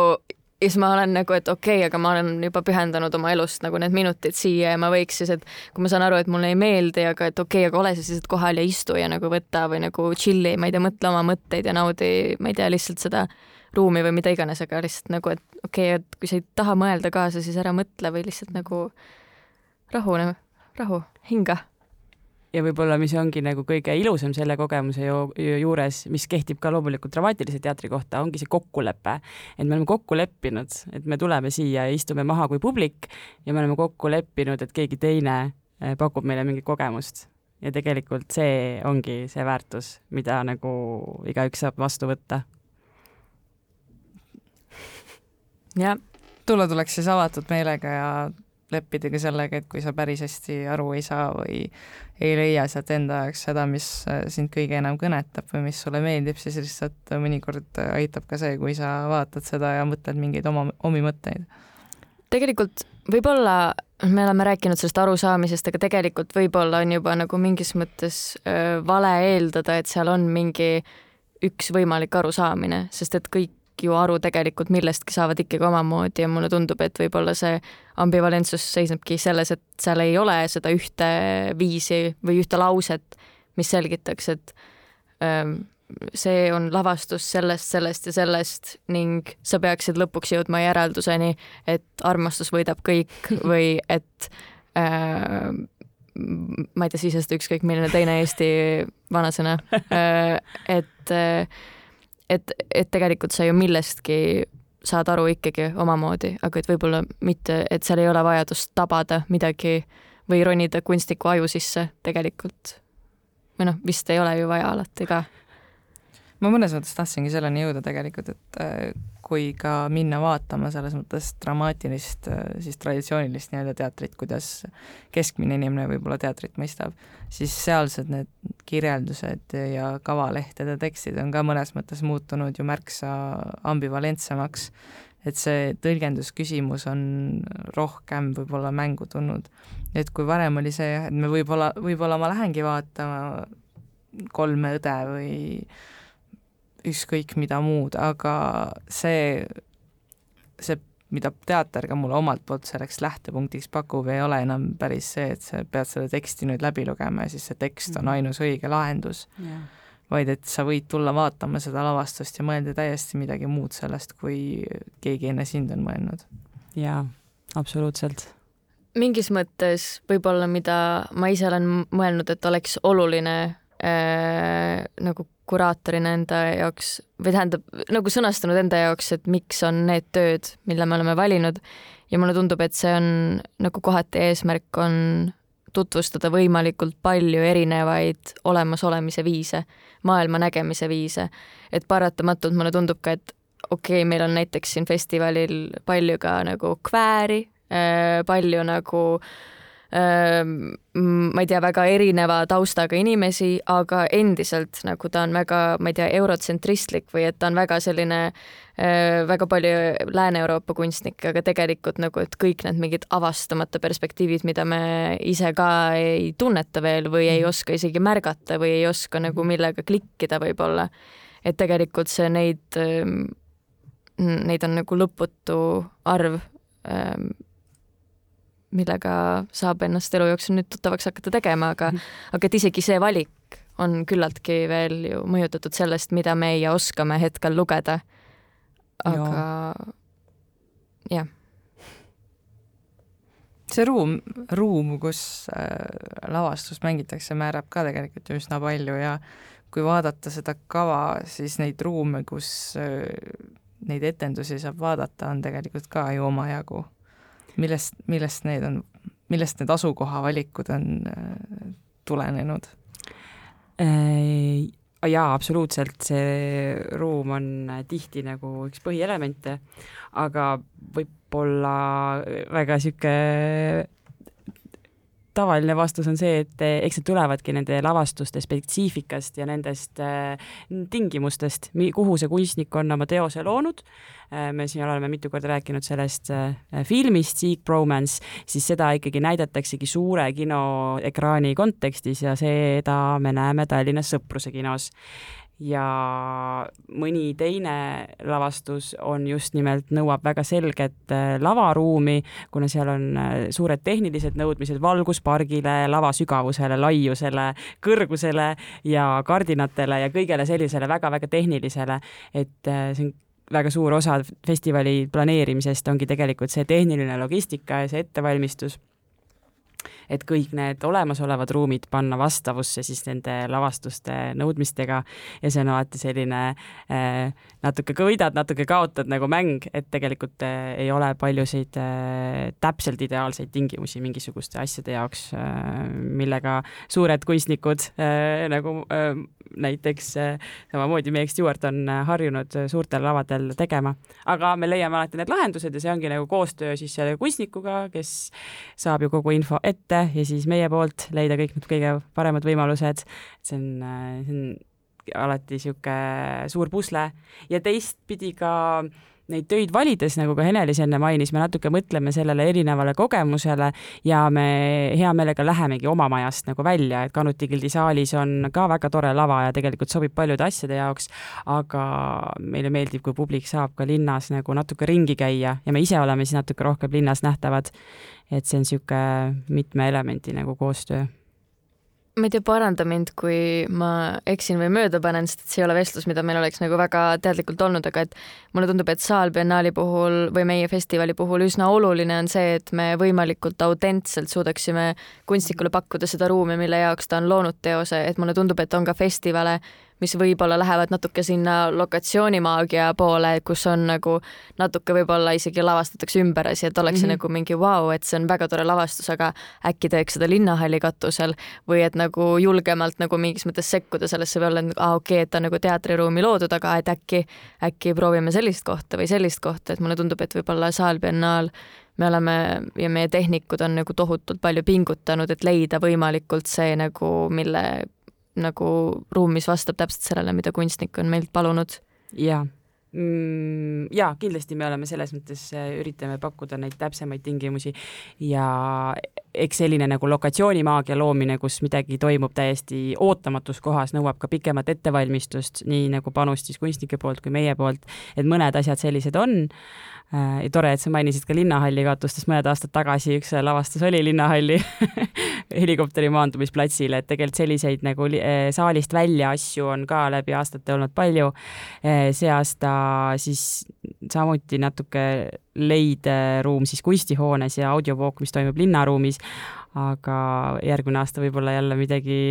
ja siis ma olen nagu, et okei okay,, aga ma olen juba pühendanud oma elust nagu need minutid siia ja ma võiks siis, et kui ma saan aru, et mulle ei meeldi, aga et okei okay,, aga ole sa siis kohal ja istu ja nagu võta või nagu chill'i, ma ei tea, mõtle oma mõtteid ja naudi, ma ei tea, lihtsalt seda ruumi või mida iganes, aga lihtsalt nagu, et okei okay,, et kui sa ei taha mõelda kaasa, siis ära mõtle või lihtsalt nagu rahune, rahu, hinga ja võib-olla, mis ongi nagu kõige ilusam selle kogemuse ju, ju juures, mis kehtib ka loomulikult dramaatilise teatri kohta, ongi see kokkulepe. et me oleme kokku leppinud, et me tuleme siia ja istume maha kui publik ja me oleme kokku leppinud, et keegi teine eh, pakub meile mingit kogemust. ja tegelikult see ongi see väärtus, mida nagu igaüks saab vastu võtta. jah, tulla tuleks siis avatud meelega ja leppida ka sellega, et kui sa päris hästi aru ei saa või ei leia sealt enda jaoks seda, mis äh, sind kõige enam kõnetab või mis sulle meeldib, siis lihtsalt mõnikord aitab ka see, kui sa vaatad seda ja mõtled mingeid oma, omi mõtteid. tegelikult võib-olla me oleme rääkinud sellest arusaamisest, aga tegelikult võib-olla on juba nagu mingis mõttes öö, vale eeldada, et seal on mingi üks võimalik arusaamine, sest et kõik ju aru tegelikult millestki saavad ikkagi omamoodi ja mulle tundub, et võib-olla see ambivalentsus seisnebki selles, et seal ei ole seda ühte viisi või ühte lauset, mis selgitaks, et ähm, see on lavastus sellest, sellest ja sellest ning sa peaksid lõpuks jõudma järelduseni, et armastus võidab kõik või et äh, ma ei tea, sisesta ükskõik milline teine Eesti vanasõna äh,, et äh, et, et tegelikult sa ju millestki saad aru ikkagi omamoodi, aga et võib-olla mitte, et seal ei ole vajadust tabada midagi või ronida kunstniku aju sisse tegelikult. või noh, vist ei ole ju vaja alati ka. Ma mõnes mõttes tahtsingi selleni jõuda tegelikult, et äh, kui ka minna vaatama selles mõttes dramaatilist, siis traditsioonilist nii-öelda teatrit, kuidas keskmine inimene võib-olla teatrit mõistab, siis sealsed need kirjeldused ja kavalehtede tekstid on ka mõnes mõttes muutunud ju märksa ambivalentsemaks, et see tõlgendusküsimus on rohkem võib-olla mängu tulnud. et kui varem oli see et me võib-olla, võib-olla ma lähengi vaatama kolme õde või ükskõik mida muud, aga see, see, mida teater ka mulle omalt poolt selleks lähtepunktiks pakub, ei ole enam päris see, et sa pead seda teksti nüüd läbi lugema ja siis see tekst on mhm. ainus õige lahendus yeah.. vaid et sa võid tulla vaatama seda lavastust ja mõelda täiesti midagi muud sellest, kui keegi enne sind on mõelnud. jaa, absoluutselt mingis mõttes võib-olla, mida ma ise olen mõelnud, et oleks oluline äh, nagu kuraatorina enda jaoks või tähendab, nagu sõnastanud enda jaoks, et miks on need tööd, mille me oleme valinud ja mulle tundub, et see on nagu kohati eesmärk on tutvustada võimalikult palju erinevaid olemasolemise viise, maailma nägemise viise. et paratamatult mulle tundub ka, et okei okay,, meil on näiteks siin festivalil palju ka nagu kvääri, äh, palju nagu äh, ma ei tea, väga erineva taustaga inimesi, aga endiselt nagu ta on väga, ma ei tea, eurotsentristlik või et ta on väga selline väga palju Lääne-Euroopa kunstnikke, aga tegelikult nagu, et kõik need mingid avastamata perspektiivid, mida me ise ka ei tunneta veel või ei mhm. oska isegi märgata või ei oska nagu millega klikkida võib-olla. et tegelikult see neid, neid on nagu lõputu arv millega saab ennast elu jooksul nüüd tuttavaks hakata tegema, aga mm, aga et isegi see valik on küllaltki veel ju mõjutatud sellest, mida meie oskame hetkel lugeda. aga jah. see ruum, ruum, kus äh, lavastust mängitakse, määrab ka tegelikult ju üsna palju ja kui vaadata seda kava, siis neid ruume, kus äh, neid etendusi saab vaadata, on tegelikult ka ju omajagu. Millest, millest need on, millest need asukohavalikud on äh, tulenenud? jaa, absoluutselt, see ruum on tihti nagu üks põhielemente, aga võib-olla väga niisugune tavaline vastus on see, et eh, eks need tulevadki nende lavastuste spetsiifikast ja nendest äh, tingimustest, kuhu see kunstnik on oma teose loonud äh,. me siin oleme mitu korda rääkinud sellest filmist Seek Bromance, siis seda ikkagi näidataksegi suure kinoekraani kontekstis ja seda me näeme Tallinnas Sõpruse kinos ja mõni teine lavastus on just nimelt, nõuab väga selget äh, lavaruumi, kuna seal on äh, suured tehnilised nõudmised valguspargile, lava sügavusele, laiusele, kõrgusele ja kardinatele ja kõigele sellisele väga-väga tehnilisele, et äh, see on väga suur osa festivali planeerimisest ongi tegelikult see tehniline logistika ja see ettevalmistus et kõik need olemasolevad ruumid panna vastavusse siis nende lavastuste nõudmistega ja see on alati selline äh, natuke võidad, natuke kaotad nagu mäng, et tegelikult äh, ei ole paljusid äh, täpselt ideaalseid tingimusi mingisuguste asjade jaoks millega suured kunstnikud nagu näiteks samamoodi Meg Stewart on harjunud suurtel lavadel tegema, aga me leiame alati need lahendused ja see ongi nagu koostöö siis selle kunstnikuga, kes saab ju kogu info ette ja siis meie poolt leida kõik need kõige paremad võimalused. see on, see on alati niisugune suur pusle ja teistpidi ka neid töid valides, nagu ka Henelis enne mainis, me natuke mõtleme sellele erinevale kogemusele ja me hea meelega lähemegi oma majast nagu välja, et Kanuti gildi saalis on ka väga tore lava ja tegelikult sobib paljude asjade jaoks, aga meile meeldib, kui publik saab ka linnas nagu natuke ringi käia ja me ise oleme siis natuke rohkem linnas nähtavad et see on niisugune mitme elemendi nagu koostöö ma ei tea, paranda mind, kui ma eksin või mööda panen, sest et see ei ole vestlus, mida meil oleks nagu väga teadlikult olnud, aga et mulle tundub, et Saalbiennaali puhul või meie festivali puhul üsna oluline on see, et me võimalikult autentselt suudaksime kunstnikule pakkuda seda ruumi, mille jaoks ta on loonud teose, et mulle tundub, et on ka festivale, mis võib-olla lähevad natuke sinna lokatsioonimaagia poole, kus on nagu natuke võib-olla isegi lavastatakse ümber asi, et oleks mm -hmm. nagu mingi vau wow,, et see on väga tore lavastus, aga äkki teeks seda linnahalli katusel või et nagu julgemalt nagu mingis mõttes sekkuda sellesse või olla, et aa okei okay,, et ta on nagu teatriruumi loodud, aga et äkki, äkki proovime sellist kohta või sellist kohta, et mulle tundub, et võib-olla saalbiennaal me oleme ja meie tehnikud on nagu tohutult palju pingutanud, et leida võimalikult see nagu, mille nagu ruum, mis vastab täpselt sellele, mida kunstnik on meilt palunud. jaa mm,. jaa, kindlasti me oleme selles mõttes, äh, üritame pakkuda neid täpsemaid tingimusi ja eks selline nagu lokatsioonimaagia loomine, kus midagi toimub täiesti ootamatus kohas, nõuab ka pikemat ettevalmistust, nii nagu panust siis kunstnike poolt kui meie poolt, et mõned asjad sellised on Äh, ja tore, et sa mainisid ka linnahalli katust, sest mõned aastad tagasi üks lavastus oli linnahalli helikopteri maandumisplatsil, et tegelikult selliseid nagu äh, saalist välja asju on ka läbi aastate olnud palju. Äh, see aasta siis samuti natuke leideruum siis kunstihoones ja audiovook, mis toimub linnaruumis, aga järgmine aasta võib-olla jälle midagi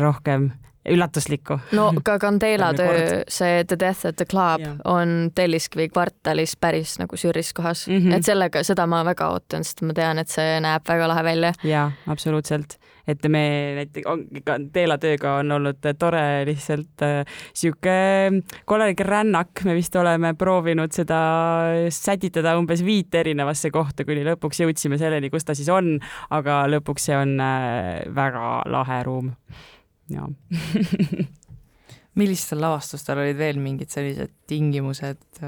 rohkem üllatuslikku. no ka Candela töö, see The Death at the Club ja. on Telliskivi kvartalis päris nagu sürris kohas mm, -hmm. et sellega, seda ma väga ootan, sest ma tean, et see näeb väga lahe välja. jaa, absoluutselt et me näiteks, Candela tööga on olnud tore lihtsalt äh, sihuke korralik rännak, me vist oleme proovinud seda sätitada umbes viite erinevasse kohta, kuni lõpuks jõudsime selleni, kus ta siis on, aga lõpuks see on äh, väga lahe ruum. Jaa. Millistel lavastustel olid veel mingid sellised tingimused,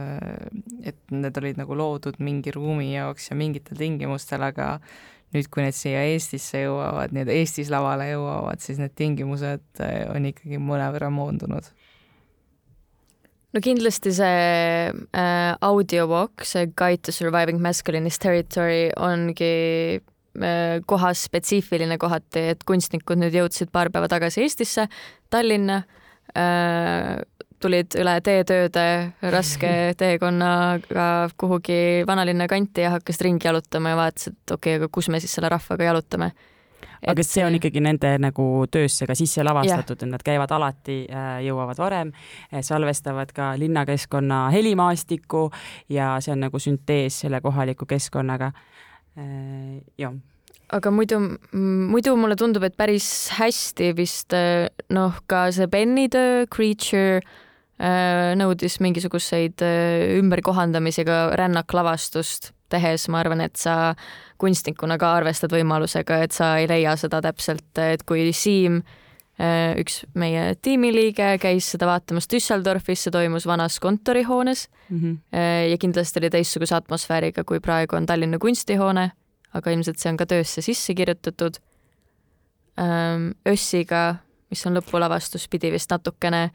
et need olid nagu loodud mingi ruumi jaoks ja mingitel tingimustel, aga nüüd, kui need siia Eestisse jõuavad, nii-öelda Eestis lavale jõuavad, siis need tingimused on ikkagi mõnevõrra moondunud? no kindlasti see äh, audiovalk, see Guide to Surviving Masculinist Territory ongi Äh, kohas spetsiifiline kohati, et kunstnikud nüüd jõudsid paar päeva tagasi Eestisse, Tallinna. Äh, tulid üle teetööde raske teekonnaga kuhugi vanalinna kanti ja hakkasid ringi jalutama ja vaatasid, et okei okay,, aga kus me siis selle rahvaga jalutame. aga kas see on ikkagi nende nagu töösse ka sisse lavastatud, et nad käivad alati, äh, jõuavad varem, äh, salvestavad ka linnakeskkonna helimaastikku ja see on nagu süntees selle kohaliku keskkonnaga. Äh, jah aga muidu, muidu mulle tundub, et päris hästi vist noh, ka see Benny töö, Creature nõudis mingisuguseid äh, ümberkohandamisi ka rännaklavastust tehes, ma arvan, et sa kunstnikuna ka arvestad võimalusega, et sa ei leia seda täpselt, et kui Siim, äh, üks meie tiimiliige, käis seda vaatamas Düsseldorfis, see toimus vanas kontorihoones mm -hmm. ja kindlasti oli teistsuguse atmosfääriga, kui praegu on Tallinna kunstihoone, aga ilmselt see on ka töösse sisse kirjutatud. Ähm, Össiga, mis on lõpulavastus, pidi vist natukene äh,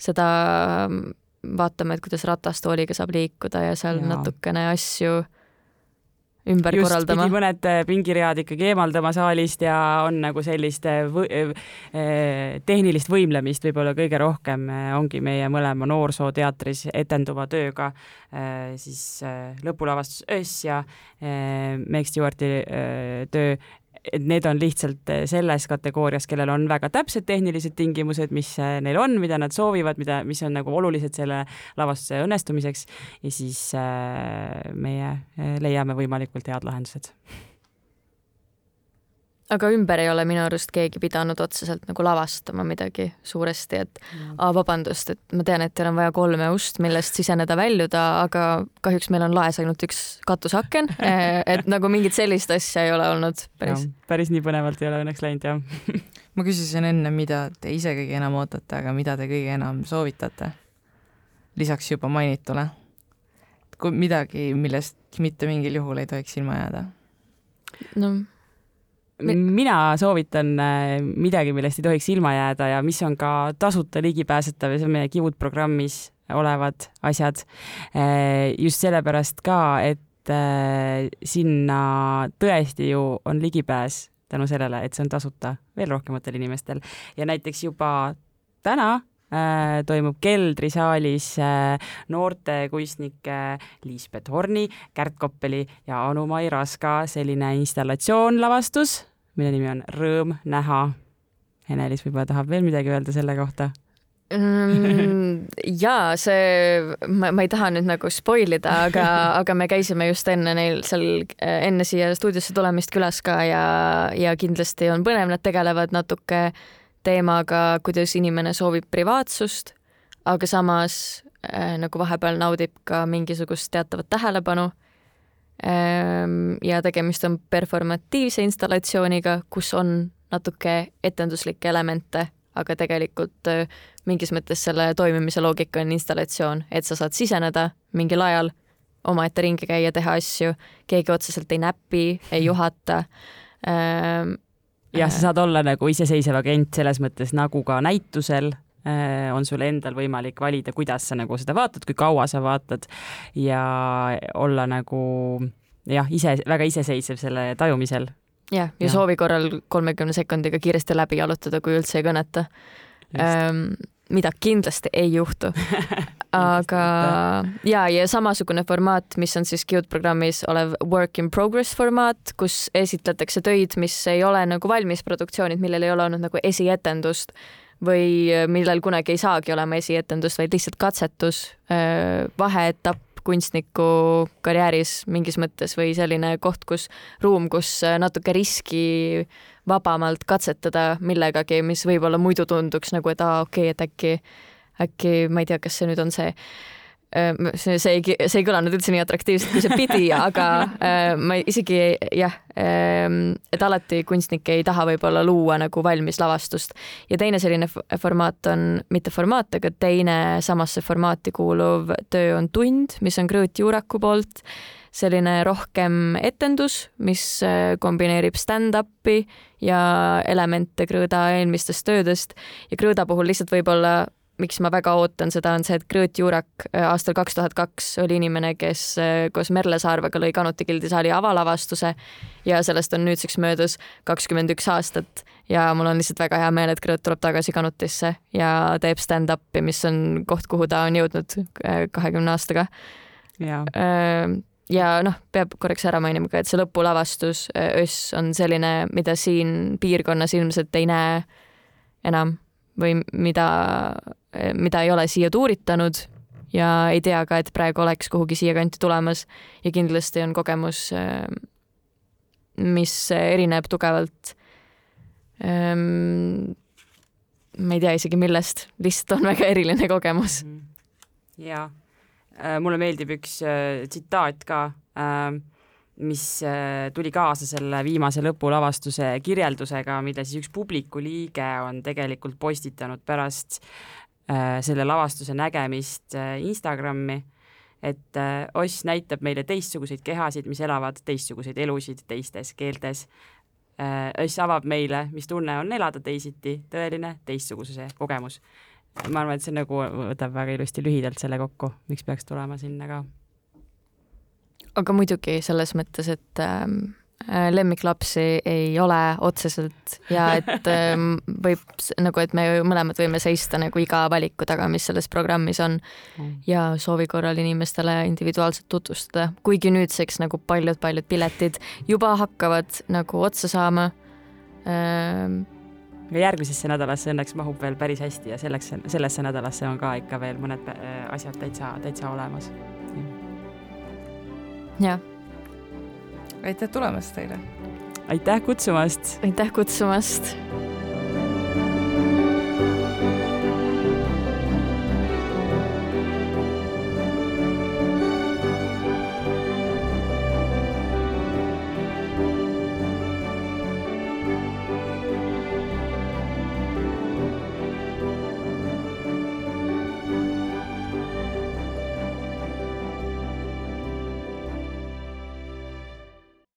seda vaatame, et kuidas ratastooliga saab liikuda ja seal ja. natukene asju ümber Just, korraldama. mõned äh, pingiread ikkagi eemaldama saalist ja on nagu sellist äh, võ äh, tehnilist võimlemist võib-olla kõige rohkem ongi meie mõlema noorsooteatris etenduva tööga siis lõpulavastus Öös ja Meg Stewarti töö et need on lihtsalt eh, selles kategoorias, kellel on väga täpsed tehnilised tingimused, mis eh, neil on, mida nad soovivad, mida, mis on nagu olulised selle lavastuse õnnestumiseks. Ja siis äh, meie leiame võimalikult head lahendused aga ümber ei ole minu arust keegi pidanud otseselt nagu lavastama midagi suuresti, et mm. aa, vabandust, et ma tean, et teil on vaja kolme ust, millest siseneda-väljuda, aga kahjuks meil on laes ainult üks katusaken eh, et nagu mingit sellist asja ei ole olnud päris. päris nii põnevalt ei ole õnneks läinud, jah ma küsisin enne, mida te ise kõige enam ootate, aga mida te kõige enam soovitate? lisaks juba mainitule. midagi, millest mitte mingil juhul ei tohiks ilma jääda? no mina soovitan äh, midagi, millest ei tohiks ilma jääda ja mis on ka tasuta ligipääsetav ja see on meie Kivud programmis olevad asjad. Äh, just sellepärast ka, et äh, sinna tõesti ju on ligipääs tänu sellele, et see on tasuta veel rohkematel inimestel ja näiteks juba täna toimub keldrisaalis noortekunstnike Liisbet Horni, Kärt Koppeli ja Anu-Mai Raska selline installatsioonlavastus mille nimi on Rõõm näha. Ene-Liis võib-olla tahab veel midagi öelda selle kohta mm, jaa, see, ma, ma ei taha nüüd nagu spoil ida, aga, aga me käisime just enne neil seal, enne siia stuudiosse tulemist külas ka ja, ja kindlasti on põnev, nad tegelevad natuke teemaga, kuidas inimene soovib privaatsust, aga samas äh, nagu vahepeal naudib ka mingisugust teatavat tähelepanu ja tegemist on performatiivse installatsiooniga, kus on natuke etenduslikke elemente, aga tegelikult äh, mingis mõttes selle toimimise loogika on installatsioon, et sa saad siseneda mingil ajal, omaette ringi käia, teha asju, keegi otseselt ei näpi, ei juhata ähm,. jah, sa saad olla nagu iseseisev agent selles mõttes nagu ka näitusel äh, on sul endal võimalik valida, kuidas sa nagu seda vaatad, kui kaua sa vaatad ja olla nagu jah, ise, väga iseseisev selle tajumisel. jah, ja, soovi korral kolmekümne sekundiga kiiresti läbi jalutada, kui üldse ei kõneta. Ähm, mida kindlasti ei juhtu. Aga ja, ja samasugune formaat, mis on siis Qt programmis olev work in progress formaat, kus esitletakse töid, mis ei ole nagu valmisproduktsioonid, millel ei ole olnud nagu esietendust või millel kunagi ei saagi olema esietendust, vaid lihtsalt katsetus, vaheetapp, kunstniku karjääris mingis mõttes või selline koht, kus ruum, kus natuke riski vabamalt katsetada millegagi, mis võib-olla muidu tunduks nagu, et aa, okei okay,, et äkki, äkki ma ei tea, kas see nüüd on see see, see ei, see ei kõlanud üldse nii atraktiivselt, kui see pidi, aga äh, ma isegi jah äh,, et alati kunstnik ei taha võib-olla luua nagu valmis lavastust. ja teine selline formaat on, mitte formaat, aga teine samasse formaati kuuluv töö on Tund, mis on Krõõt Juuraku poolt selline rohkem etendus, mis äh, kombineerib stand-up'i ja elemente Krõõda eelmistest töödest ja Krõõda puhul lihtsalt võib-olla miks ma väga ootan seda, on see, et Gröt Juurak äh, aastal kaks tuhat kaks oli inimene, kes äh, koos Merle Saarvega lõi Kanuti gildisaali avalavastuse ja sellest on nüüdseks möödas kakskümmend üks aastat ja mul on lihtsalt väga hea meel, et Gröt tuleb tagasi Kanutisse ja teeb stand-up'i, mis on koht, kuhu ta on jõudnud äh, kahekümne aastaga. ja, ja noh, peab korraks ära mainima ka, et see lõpulavastus Öss on selline, mida siin piirkonnas ilmselt ei näe enam või mida, mida ei ole siia tuuritanud ja ei tea ka, et praegu oleks kuhugi siiakanti tulemas ja kindlasti on kogemus, mis erineb tugevalt. Ehm, ma ei tea isegi millest, lihtsalt on väga eriline kogemus. Mhm. ja äh, mulle meeldib üks äh, tsitaat ka äh, mis äh, tuli kaasa selle viimase lõpulavastuse kirjeldusega, mille siis üks publiku liige on tegelikult postitanud pärast selle lavastuse nägemist äh, Instagrami, et Oss näitab meile teistsuguseid kehasid, mis elavad teistsuguseid elusid teistes keeltes. Oss avab meile, mis tunne on elada teisiti, tõeline teistsugususe kogemus. ma arvan, et see nagu võtab väga ilusti lühidalt selle kokku, miks peaks tulema sinna ka aga muidugi selles mõttes, et ähm, äh, lemmiklapsi ei ole otseselt ja et ähm, võib nagu, et me mõlemad võime seista nagu iga valiku taga, mis selles programmis on mm. ja soovi korral inimestele individuaalselt tutvustada, kuigi nüüdseks nagu paljud-paljud piletid juba hakkavad nagu otsa saama ähm, ja järgmisesse nädalasse õnneks mahub veel päris hästi ja selleks, sellesse nädalasse on ka ikka veel mõned äh, asjad täitsa, täitsa olemas jah. Aitäh tulemast teile! aitäh kutsumast! aitäh kutsumast!